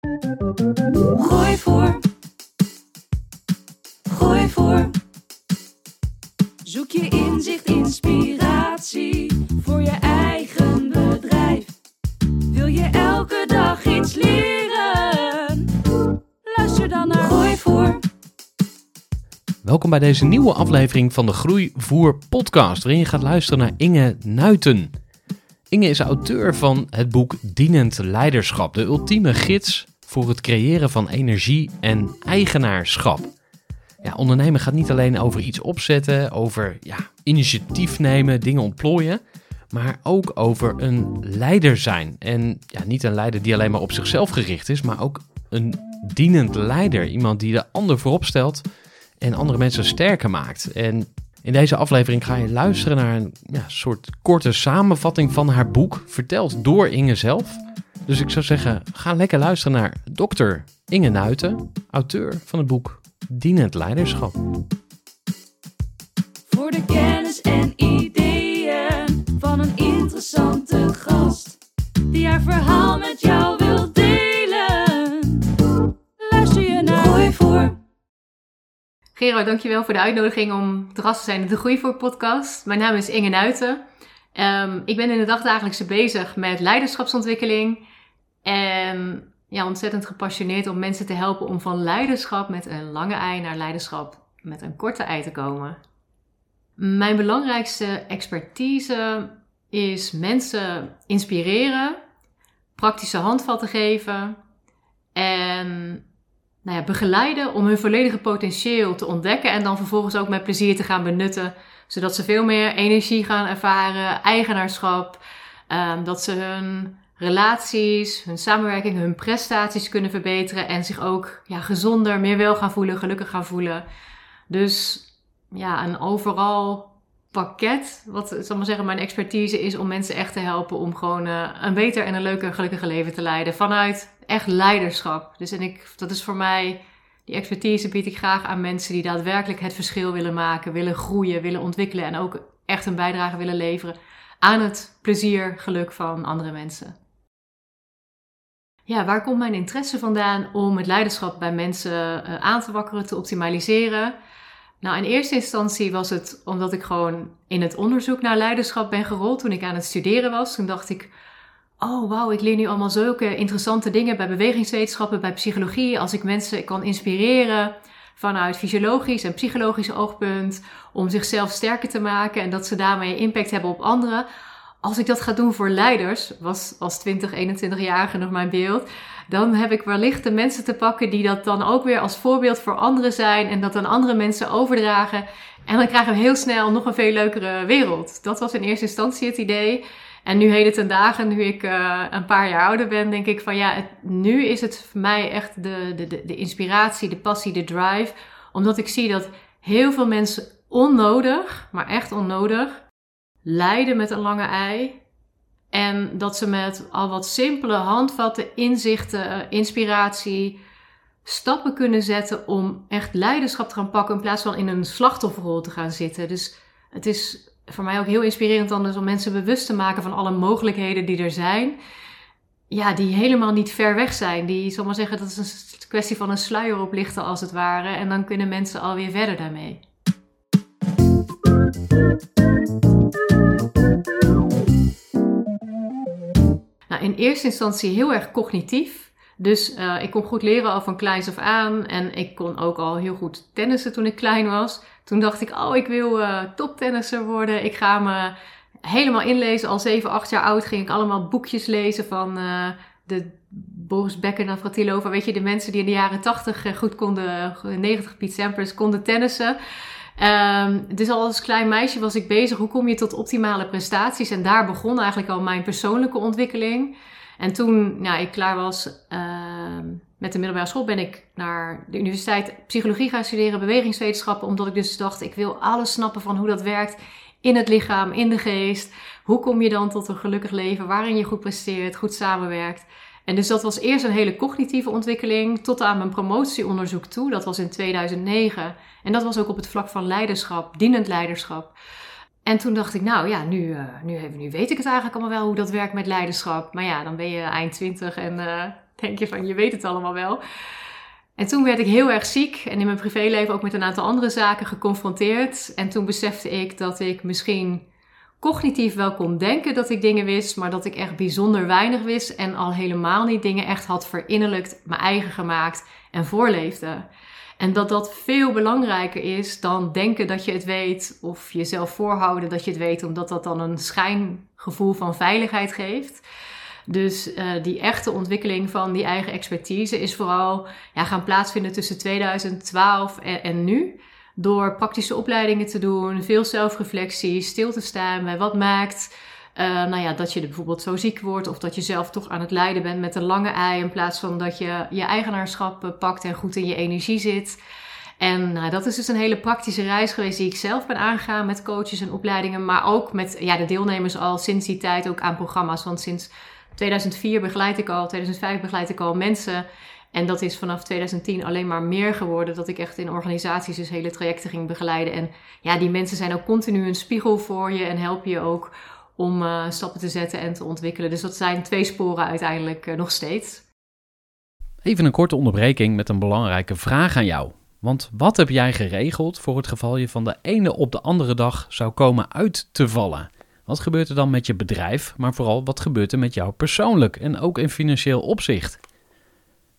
Gooi voor. Gooi voor. Zoek je inzicht, inspiratie voor je eigen bedrijf. Wil je elke dag iets leren? Luister dan naar Gooi voor. Welkom bij deze nieuwe aflevering van de Groeivoer podcast, waarin je gaat luisteren naar Inge Nuiten. Inge is auteur van het boek Dienend Leiderschap, de ultieme gids voor het creëren van energie en eigenaarschap. Ja, ondernemen gaat niet alleen over iets opzetten, over ja, initiatief nemen, dingen ontplooien, maar ook over een leider zijn. En ja, niet een leider die alleen maar op zichzelf gericht is, maar ook een dienend leider. Iemand die de ander voorop stelt en andere mensen sterker maakt. En in deze aflevering ga je luisteren naar een ja, soort korte samenvatting van haar boek, verteld door Inge zelf. Dus ik zou zeggen, ga lekker luisteren naar dokter Inge Nuiten, auteur van het boek Dienend Leiderschap. Voor de kennis en ideeën van een interessante gast. Die haar verhaal met jou wil delen. Luister je naar Gooi voor. Gero, dankjewel voor de uitnodiging om te gast te zijn de Groeivoer podcast. Mijn naam is Inge Nuiten. Ehm, ik ben in de dagdagelijkse bezig met leiderschapsontwikkeling. En ja, ontzettend gepassioneerd om mensen te helpen om van leiderschap met een lange ei naar leiderschap met een korte ei te komen. Mijn belangrijkste expertise is mensen inspireren, praktische handvatten geven en nou ja, begeleiden om hun volledige potentieel te ontdekken en dan vervolgens ook met plezier te gaan benutten, zodat ze veel meer energie gaan ervaren, eigenaarschap, ehm, dat ze hun relaties, hun samenwerking, hun prestaties kunnen verbeteren en zich ook ja, gezonder, meer wel gaan voelen, gelukkig gaan voelen. Dus ja, een overal pakket, wat zal maar zeggen, mijn expertise is om mensen echt te helpen om gewoon uh, een beter en een leuker, gelukkiger leven te leiden. Vanuit echt leiderschap. Dus en ik, dat is voor mij, die expertise bied ik graag aan mensen die daadwerkelijk het verschil willen maken, willen groeien, willen ontwikkelen en ook echt een bijdrage willen leveren aan het plezier, geluk van andere mensen. Ja, waar komt mijn interesse vandaan om het leiderschap bij mensen uh, aan te wakkeren, te optimaliseren? Nou, in eerste instantie was het omdat ik gewoon in het onderzoek naar leiderschap ben gerold toen ik aan het studeren was. Toen dacht ik, oh wauw, ik leer nu allemaal zulke interessante dingen bij bewegingswetenschappen, bij psychologie. Als ik mensen kan inspireren vanuit fysiologisch en psychologisch oogpunt om zichzelf sterker te maken en dat ze daarmee impact hebben op anderen als ik dat ga doen voor leiders, was als 20, 21-jarige nog mijn beeld, dan heb ik wellicht de mensen te pakken die dat dan ook weer als voorbeeld voor anderen zijn en dat dan andere mensen overdragen. En dan krijgen we heel snel nog een veel leukere wereld. Dat was in eerste instantie het idee. En nu heden ten dagen, nu ik uh, een paar jaar ouder ben, denk ik van ja, nu is het voor mij echt de, de, de inspiratie, de passie, de drive. Omdat ik zie dat heel veel mensen onnodig, maar echt onnodig, lijden met een lange ei. En dat ze met al wat simpele handvatten, inzichten, eh, inspiratie, stappen kunnen zetten om echt leiderschap te gaan pakken in plaats van in een slachtofferrol te gaan zitten. Dus het is voor mij ook heel inspirerend anders om mensen bewust te maken van alle mogelijkheden die er zijn. Ja, die helemaal niet ver weg zijn. Die, zal maar zeggen, dat is een kwestie van een sluier oplichten als het ware. En dan kunnen mensen alweer verder daarmee. Nou, in eerste instantie heel erg cognitief. Dus uh, ik kon goed leren al van kleins af aan. En ik kon ook al heel goed tennissen toen ik klein was. Toen dacht ik, oh, ik wil uh, worden. Ik ga me helemaal inlezen. Al 7, 8 jaar oud ging ik allemaal boekjes lezen van de Boris Becker, Navratilova. Weet je, de mensen die in de jaren 80 goed konden, 90 Piet Sampras, konden tennissen. Um, dus al als klein meisje was ik bezig. Hoe kom je tot optimale prestaties? En daar begon eigenlijk al mijn persoonlijke ontwikkeling. En toen nou, ik klaar was uh, met de middelbare school, ben ik naar de universiteit psychologie gaan studeren, bewegingswetenschappen, omdat ik dus dacht, ik wil alles snappen van hoe dat werkt in het lichaam, in de geest. Hoe kom je dan tot een gelukkig leven waarin je goed presteert, goed samenwerkt? En dus dat was eerst een hele cognitieve ontwikkeling tot aan mijn promotieonderzoek toe. Dat was in 2009. En dat was ook op het vlak van leiderschap, dienend leiderschap. En toen dacht ik, nou ja, nu, uh, nu, nu weet ik het eigenlijk allemaal wel hoe dat werkt met leiderschap. Maar ja, dan ben je eind twintig en uh, denk je van, je weet het allemaal wel. En toen werd ik heel erg ziek en in mijn privéleven ook met een aantal andere zaken geconfronteerd. En toen besefte ik dat ik misschien cognitief wel kon denken dat ik dingen wist, maar dat ik echt bijzonder weinig wist en al helemaal niet dingen echt had verinnerlijkt, mijn eigen gemaakt en voorleefde. En dat dat veel belangrijker is dan denken dat je het weet of jezelf voorhouden dat je het weet, omdat dat dan een schijngevoel van veiligheid geeft. Dus uh, die echte ontwikkeling van die eigen expertise is vooral ja, gaan plaatsvinden tussen 2012 en, en nu. Door praktische opleidingen te doen, veel zelfreflectie, stil te staan bij wat maakt uh, nou ja, dat je bijvoorbeeld zo ziek wordt of dat je zelf toch aan het lijden bent met een lange ei in plaats van dat je je eigenaarschap eh, pakt en goed in je energie zit. En nou, dat is dus een hele praktische reis geweest die ik zelf ben aangegaan met coaches en opleidingen, maar ook met ja, de deelnemers al sinds die tijd ook aan programma's. Want sinds 2004 begeleid ik al, 2005 begeleid ik al mensen. En dat is vanaf 2010 alleen maar meer geworden. Dat ik echt in organisaties dus hele trajecten ging begeleiden. En ja, die mensen zijn ook continu een spiegel voor je en helpen je ook om uh, stappen te zetten en te ontwikkelen. Dus dat zijn twee sporen uiteindelijk uh, nog steeds. Even een korte onderbreking met een belangrijke vraag aan jou. Want wat heb jij geregeld voor het geval je van de ene op de andere dag zou komen uit te vallen? Wat gebeurt er dan met je bedrijf, maar vooral wat gebeurt er met jou persoonlijk en ook in financieel opzicht?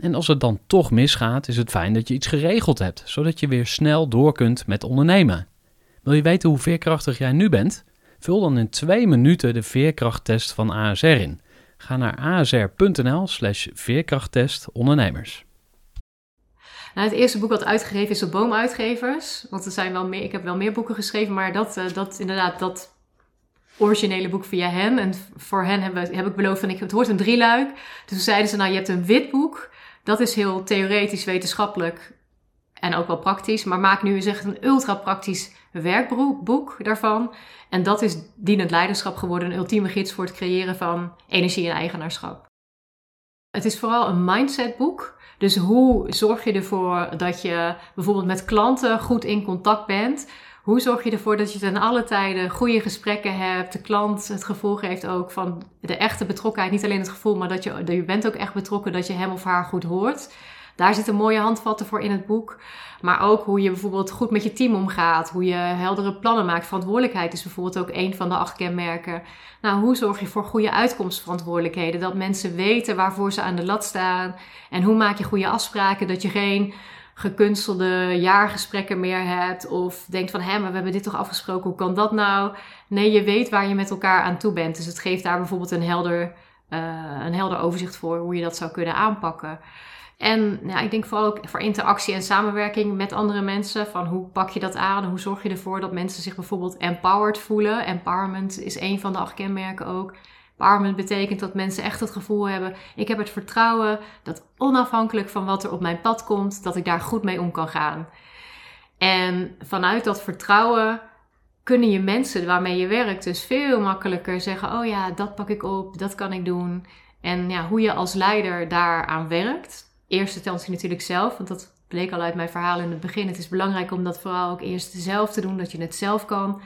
En als het dan toch misgaat, is het fijn dat je iets geregeld hebt, zodat je weer snel door kunt met ondernemen. Wil je weten hoe veerkrachtig jij nu bent? Vul dan in twee minuten de veerkrachttest van ASR in. Ga naar asr.nl/slash veerkrachttest ondernemers. Nou, het eerste boek wat uitgegeven is op Boomuitgevers. Want er zijn wel meer, ik heb wel meer boeken geschreven, maar dat, uh, dat inderdaad, dat originele boek via hen. En voor hen heb, heb ik beloofd, van, ik, het hoort een drieluik. Dus toen zeiden ze, nou je hebt een wit boek. Dat is heel theoretisch, wetenschappelijk en ook wel praktisch. Maar maak nu eens echt een ultra praktisch werkboek daarvan. En dat is dienend leiderschap geworden, een ultieme gids voor het creëren van energie en eigenaarschap. Het is vooral een mindsetboek. Dus hoe zorg je ervoor dat je bijvoorbeeld met klanten goed in contact bent? Hoe zorg je ervoor dat je ten alle tijden goede gesprekken hebt? De klant het gevoel geeft ook van de echte betrokkenheid. Niet alleen het gevoel, maar dat je, je bent ook echt betrokken, dat je hem of haar goed hoort. Daar zitten mooie handvatten voor in het boek. Maar ook hoe je bijvoorbeeld goed met je team omgaat. Hoe je heldere plannen maakt. Verantwoordelijkheid is bijvoorbeeld ook een van de acht kenmerken. Nou, hoe zorg je voor goede uitkomstverantwoordelijkheden? Dat mensen weten waarvoor ze aan de lat staan. En hoe maak je goede afspraken? Dat je geen gekunstelde jaargesprekken meer hebt. Of denkt van, hé, maar we hebben dit toch afgesproken. Hoe kan dat nou? Nee, je weet waar je met elkaar aan toe bent. Dus het geeft daar bijvoorbeeld een helder, uh, een helder overzicht voor hoe je dat zou kunnen aanpakken. En ja, ik denk vooral ook voor interactie en samenwerking met andere mensen. Van hoe pak je dat aan? Hoe zorg je ervoor dat mensen zich bijvoorbeeld empowered voelen? Empowerment is een van de acht kenmerken ook. Empowerment betekent dat mensen echt het gevoel hebben: ik heb het vertrouwen dat onafhankelijk van wat er op mijn pad komt, dat ik daar goed mee om kan gaan. En vanuit dat vertrouwen kunnen je mensen waarmee je werkt dus veel makkelijker zeggen: oh ja, dat pak ik op, dat kan ik doen. En ja, hoe je als leider daaraan werkt, eerste instantie natuurlijk zelf, want dat bleek al uit mijn verhaal in het begin. Het is belangrijk om dat vooral ook eerst zelf te doen, dat je het zelf kan.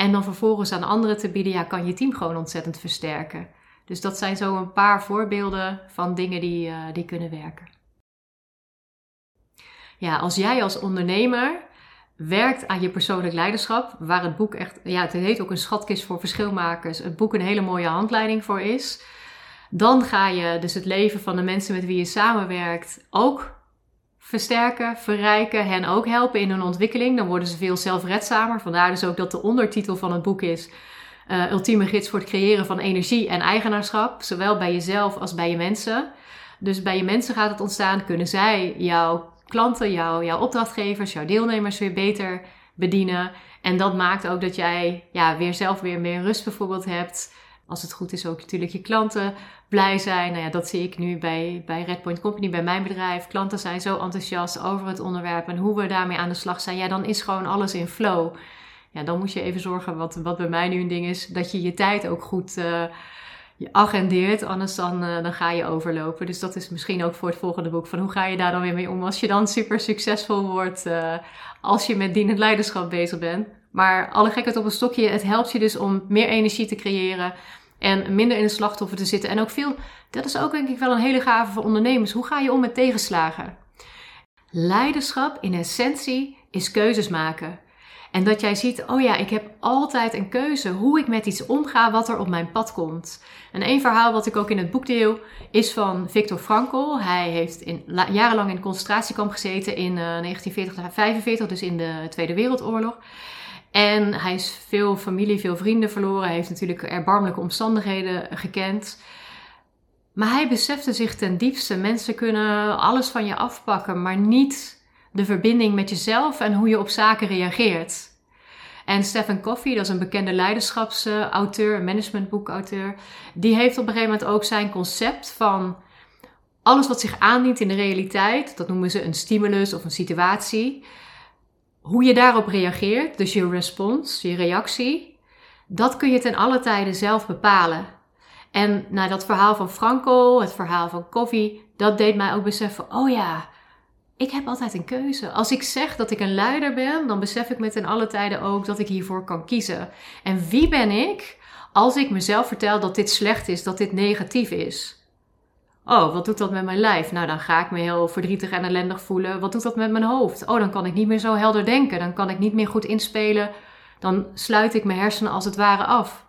En dan vervolgens aan anderen te bieden, ja, kan je team gewoon ontzettend versterken. Dus dat zijn zo een paar voorbeelden van dingen die, uh, die kunnen werken. Ja, als jij als ondernemer werkt aan je persoonlijk leiderschap, waar het boek echt, ja, het heet ook een schatkist voor verschilmakers, het boek een hele mooie handleiding voor is, dan ga je dus het leven van de mensen met wie je samenwerkt ook versterken, verrijken, hen ook helpen in hun ontwikkeling. Dan worden ze veel zelfredzamer. Vandaar dus ook dat de ondertitel van het boek is uh, Ultieme gids voor het creëren van energie en eigenaarschap, zowel bij jezelf als bij je mensen. Dus bij je mensen gaat het ontstaan, kunnen zij jouw klanten, jouw, jouw opdrachtgevers, jouw deelnemers weer beter bedienen. En dat maakt ook dat jij ja, weer zelf weer meer rust bijvoorbeeld hebt. Als het goed is ook natuurlijk je klanten blij zijn. Nou ja, dat zie ik nu bij, bij Redpoint Company, bij mijn bedrijf. Klanten zijn zo enthousiast over het onderwerp en hoe we daarmee aan de slag zijn. Ja, dan is gewoon alles in flow. Ja, dan moet je even zorgen, wat, wat bij mij nu een ding is, dat je je tijd ook goed je agendeert. Anders dan, uh, dan ga je overlopen. Dus dat is misschien ook voor het volgende boek. Van hoe ga je daar dan weer mee om als je dan super succesvol wordt uh, als je met dienend leiderschap bezig bent. Maar alle gekheid op een stokje, het helpt je dus om meer energie te creëren. En minder in de slachtoffer te zitten. En ook veel, dat is ook denk ik wel een hele gave voor ondernemers. Hoe ga je om met tegenslagen? Leiderschap in essentie is keuzes maken. En dat jij ziet, oh ja, ik heb altijd een keuze hoe ik met iets omga wat er op mijn pad komt. En één verhaal wat ik ook in het boek deel is van Viktor Frankl. Hij heeft in, jarenlang in een concentratiekamp gezeten in uh, 1940 45, dus in de Tweede Wereldoorlog. En hij is veel familie, veel vrienden verloren. Hij heeft natuurlijk erbarmelijke omstandigheden gekend. Maar hij besefte zich ten diepste: mensen kunnen alles van je afpakken, maar niet de verbinding met jezelf en hoe je op zaken reageert. En Stephen Covey, dat is een bekende leiderschapsauteur, managementboekauteur, die heeft op een gegeven moment ook zijn concept van alles wat zich aandient in de realiteit, dat noemen ze een stimulus of een situatie, hoe je daarop reageert, dus je respons, je reactie, dat kun je ten alle tijden zelf bepalen. En nou, dat verhaal van Franco, het verhaal van Covey, dat deed mij ook beseffen: oh ja, ik heb altijd een keuze. Als ik zeg dat ik een leider ben, dan besef ik me ten alle tijden ook dat ik hiervoor kan kiezen. En wie ben ik als ik mezelf vertel dat dit slecht is, dat dit negatief is? Oh, wat doet dat met mijn lijf? Nou, dan ga ik me heel verdrietig en ellendig voelen. Wat doet dat met mijn hoofd? Oh, dan kan ik niet meer zo helder denken. Dan kan ik niet meer goed inspelen. Dan sluit ik mijn hersenen als het ware af.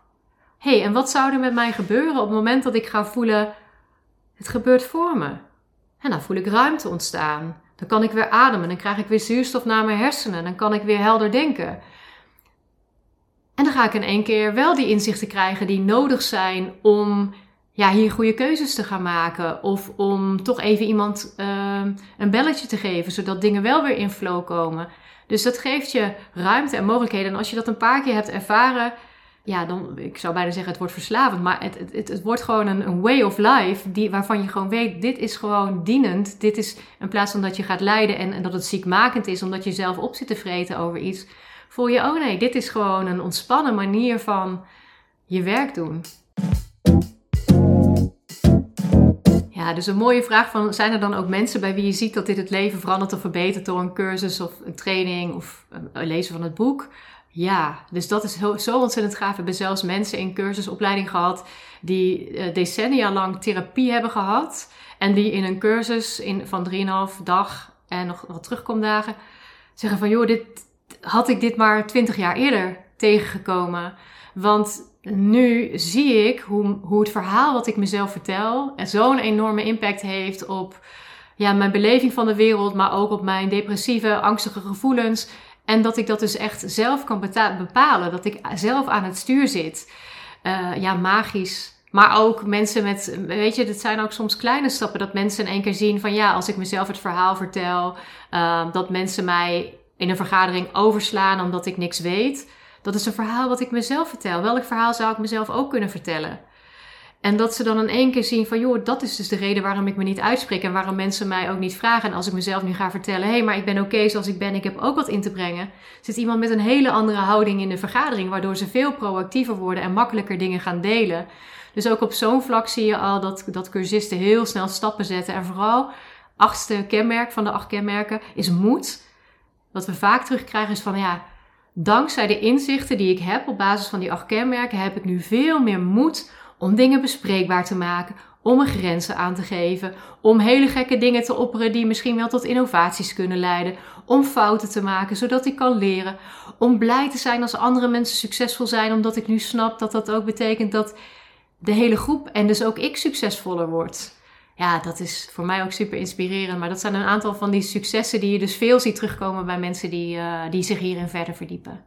Hé, hey, en wat zou er met mij gebeuren op het moment dat ik ga voelen: het gebeurt voor me? En dan voel ik ruimte ontstaan. Dan kan ik weer ademen. Dan krijg ik weer zuurstof naar mijn hersenen. Dan kan ik weer helder denken. En dan ga ik in één keer wel die inzichten krijgen die nodig zijn om ja, hier goede keuzes te gaan maken. Of om toch even iemand uh, een belletje te geven, zodat dingen wel weer in flow komen. Dus dat geeft je ruimte en mogelijkheden. En als je dat een paar keer hebt ervaren, ja, dan, ik zou bijna zeggen, het wordt verslavend. Maar het, het, het, wordt gewoon een, een, way of life die, waarvan je gewoon weet, dit is gewoon dienend. Dit is, in plaats van dat je gaat lijden en, en dat het ziekmakend is, omdat je zelf op zit te vreten over iets. Voel je, oh nee, dit is gewoon een ontspannen manier van je werk doen. Ja, dus een mooie vraag van, zijn er dan ook mensen bij wie je ziet dat dit het leven verandert of verbetert door een cursus of een training of lezen van het boek? Ja, dus dat is zo ontzettend gaaf. We hebben zelfs mensen in cursusopleiding gehad die uh, decennia lang therapie hebben gehad. En die in een cursus in, van 3,5 dag en nog wat terugkomdagen zeggen van joh, dit, had ik dit maar 20 jaar eerder tegengekomen. Want nu zie ik hoe, hoe het verhaal wat ik mezelf vertel zo'n enorme impact heeft op ja, mijn beleving van de wereld, maar ook op mijn depressieve, angstige gevoelens. En dat ik dat dus echt zelf kan bepalen. Dat ik zelf aan het stuur zit. Uh, ja, magisch. Maar ook mensen met, weet je, dit zijn ook soms kleine stappen. Dat mensen in één keer zien van ja, als ik mezelf het verhaal vertel, uh, dat mensen mij in een vergadering overslaan omdat ik niks weet. Dat is een verhaal wat ik mezelf vertel. Welk verhaal zou ik mezelf ook kunnen vertellen? En dat ze dan in één keer zien van, joh, dat is dus de reden waarom ik me niet uitspreek en waarom mensen mij ook niet vragen. En als ik mezelf nu ga vertellen, hé, hey, maar ik ben oké zoals ik ben, ik heb ook wat in te brengen, zit iemand met een hele andere houding in de vergadering, waardoor ze veel proactiever worden en makkelijker dingen gaan delen. Dus ook op zo'n vlak zie je al dat, dat cursisten heel snel stappen zetten en vooral achtste kenmerk van de acht kenmerken is moed. Wat we vaak terugkrijgen is van ja, dankzij de inzichten die ik heb op basis van die acht kenmerken, heb ik nu veel meer moed om dingen bespreekbaar te maken, om mijn grenzen aan te geven, om hele gekke dingen te opperen die misschien wel tot innovaties kunnen leiden, om fouten te maken zodat ik kan leren, om blij te zijn als andere mensen succesvol zijn, omdat ik nu snap dat dat ook betekent dat de hele groep en dus ook ik succesvoller wordt. Ja, dat is voor mij ook super inspirerend. Maar dat zijn een aantal van die successen die je dus veel ziet terugkomen bij mensen die, uh, die zich hierin verder verdiepen.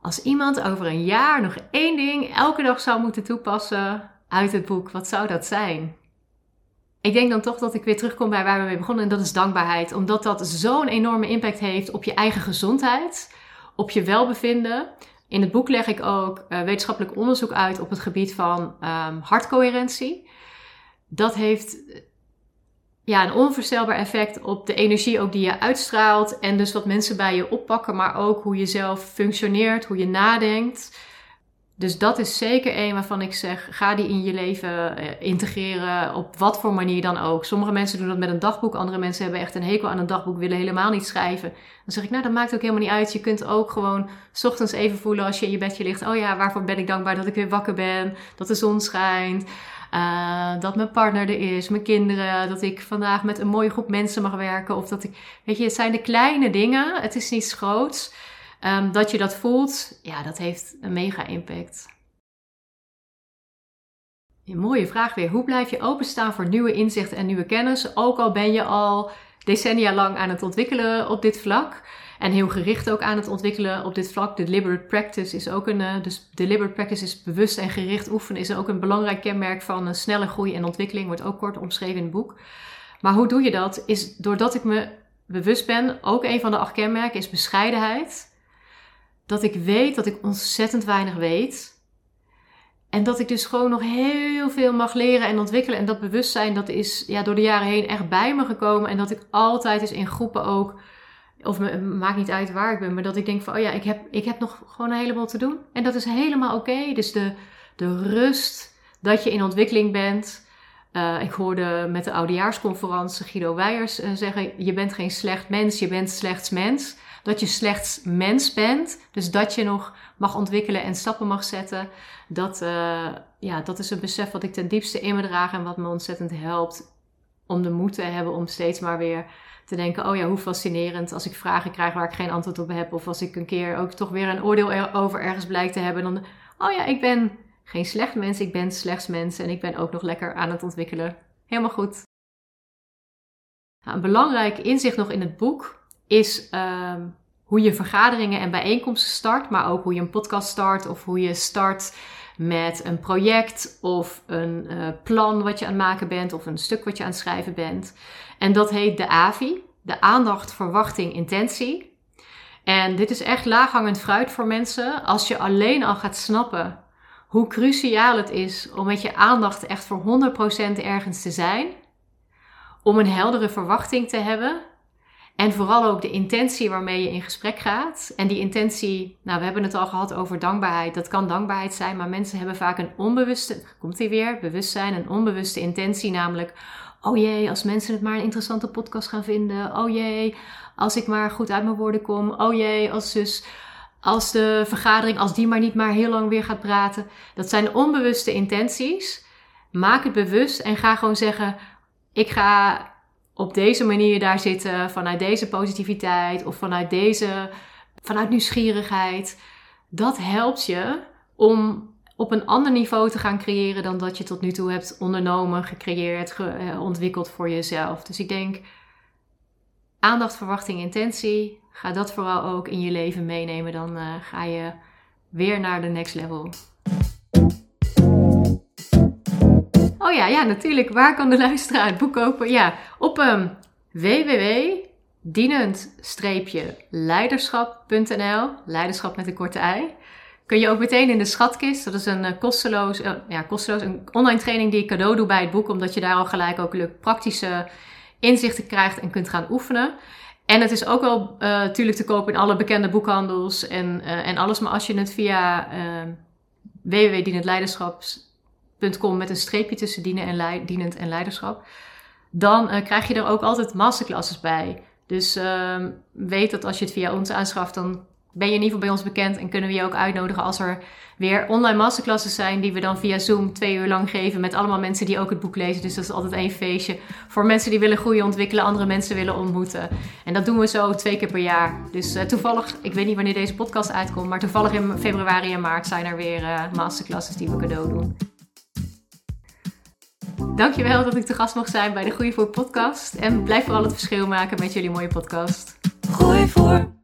Als iemand over een jaar nog één ding elke dag zou moeten toepassen uit het boek, wat zou dat zijn? Ik denk dan toch dat ik weer terugkom bij waar we mee begonnen en dat is dankbaarheid. Omdat dat zo'n enorme impact heeft op je eigen gezondheid, op je welbevinden. In het boek leg ik ook uh, wetenschappelijk onderzoek uit op het gebied van um, hartcoherentie. Dat heeft ja, een onvoorstelbaar effect op de energie ook die je uitstraalt. En dus wat mensen bij je oppakken, maar ook hoe je zelf functioneert, hoe je nadenkt. Dus dat is zeker een waarvan ik zeg, ga die in je leven eh, integreren, op wat voor manier dan ook. Sommige mensen doen dat met een dagboek, andere mensen hebben echt een hekel aan een dagboek, willen helemaal niet schrijven. Dan zeg ik, nou dat maakt ook helemaal niet uit. Je kunt ook gewoon s ochtends even voelen als je in je bedje ligt, oh ja, waarvoor ben ik dankbaar dat ik weer wakker ben, dat de zon schijnt. Uh, dat mijn partner er is, mijn kinderen, dat ik vandaag met een mooie groep mensen mag werken. Of dat ik, weet je, het zijn de kleine dingen, het is niets groots. Um, dat je dat voelt, ja, dat heeft een mega impact. Een mooie vraag weer. Hoe blijf je openstaan voor nieuwe inzichten en nieuwe kennis? Ook al ben je al decennia lang aan het ontwikkelen op dit vlak. En heel gericht ook aan het ontwikkelen op dit vlak. Deliberate practice is ook een. Uh, dus deliberate practice is bewust en gericht oefenen. Is ook een belangrijk kenmerk van een snelle groei en ontwikkeling. Wordt ook kort omschreven in het boek. Maar hoe doe je dat? Is doordat ik me bewust ben. Ook een van de acht kenmerken is bescheidenheid dat ik weet dat ik ontzettend weinig weet. En dat ik dus gewoon nog heel veel mag leren en ontwikkelen. En dat bewustzijn, dat is ja, door de jaren heen echt bij me gekomen. En dat ik altijd eens in groepen ook, of me, maakt niet uit waar ik ben, maar dat ik denk van, oh ja, ik heb, ik heb nog gewoon een heleboel te doen. En dat is helemaal oké. Dus de, de rust dat je in ontwikkeling bent. Uh, ik hoorde met de oudejaarsconferentie Guido Weijers uh, zeggen: Je bent geen slecht mens, je bent slechts mens dat je slechts mens bent. Dus dat je nog mag ontwikkelen en stappen mag zetten. Dat, uh, ja, dat is een besef wat ik ten diepste in me draag en wat me ontzettend helpt om de moed te hebben om steeds maar weer te denken: oh ja, hoe fascinerend als ik vragen krijg waar ik geen antwoord op heb. Of als ik een keer ook toch weer een oordeel over ergens blijkt te hebben. Dan, oh ja, ik ben geen slecht mens, ik ben slechts mens en ik ben ook nog lekker aan het ontwikkelen. Helemaal goed. Nou, een belangrijk inzicht nog in het boek is um, hoe je vergaderingen en bijeenkomsten start, maar ook hoe je een podcast start of hoe je start met een project of een uh, plan wat je aan het maken bent of een stuk wat je aan het schrijven bent. En dat heet de AVI, de aandacht, verwachting, intentie. En dit is echt laaghangend fruit voor mensen als je alleen al gaat snappen hoe cruciaal het is om met je aandacht echt voor 100% ergens te zijn. Om een heldere verwachting te hebben en vooral ook de intentie waarmee je in gesprek gaat. En die intentie, nou, we hebben het al gehad over dankbaarheid. Dat kan dankbaarheid zijn, maar mensen hebben vaak een onbewuste, komt hier weer, bewustzijn, een onbewuste intentie, namelijk, oh jee, als mensen het maar een interessante podcast gaan vinden. Oh jee, als ik maar goed uit mijn woorden kom. Oh jee, als dus, als de vergadering, als die maar niet maar heel lang weer gaat praten. Dat zijn onbewuste intenties. Maak het bewust en ga gewoon zeggen, ik ga op deze manier daar zitten, vanuit deze positiviteit of vanuit deze, vanuit nieuwsgierigheid, dat helpt je om op een ander niveau te gaan creëren dan dat je tot nu toe hebt ondernomen, gecreëerd, eh, ontwikkeld voor jezelf. Dus ik denk, aandacht, verwachting, intentie, ga dat vooral ook in je leven meenemen. Dan uh, ga je weer naar de next level. Oh ja, ja, natuurlijk. Waar kan de luisteraar het boek kopen? Ja, op um, www.dienend-leiderschap.nl Leiderschap met een korte ei. Kun je ook meteen in de schatkist. Dat is een uh, kosteloos, uh, ja, kosteloos, een online training die ik cadeau doe bij het boek. Omdat je daar al gelijk ook leuk praktische inzichten krijgt en kunt gaan oefenen. En het is ook wel natuurlijk te kopen in alle bekende boekhandels en, en alles. Maar als je het via uh, www.dienendleiderschaps teamleader.com met een streepje tussen dienen en leid, dienend en leiderschap. Dan krijg je er ook altijd masterclasses bij. Dus uh, weet dat als je het via ons aanschaft, dan ben je in ieder geval bij ons bekend en kunnen we je ook uitnodigen als er weer online masterclasses zijn die we dan via Zoom twee uur lang geven met allemaal mensen die ook het boek lezen. Dus dat is altijd één feestje voor mensen die willen groeien, ontwikkelen, andere mensen willen ontmoeten. En dat doen we zo twee keer per jaar. Dus uh, toevallig, ik weet niet wanneer deze podcast uitkomt, maar toevallig in februari en maart zijn er weer uh, masterclasses die we cadeau doen. Dankjewel dat ik te gast mag zijn bij de Groei voor podcast. En blijf vooral het verschil maken met jullie mooie podcast. Groei voor.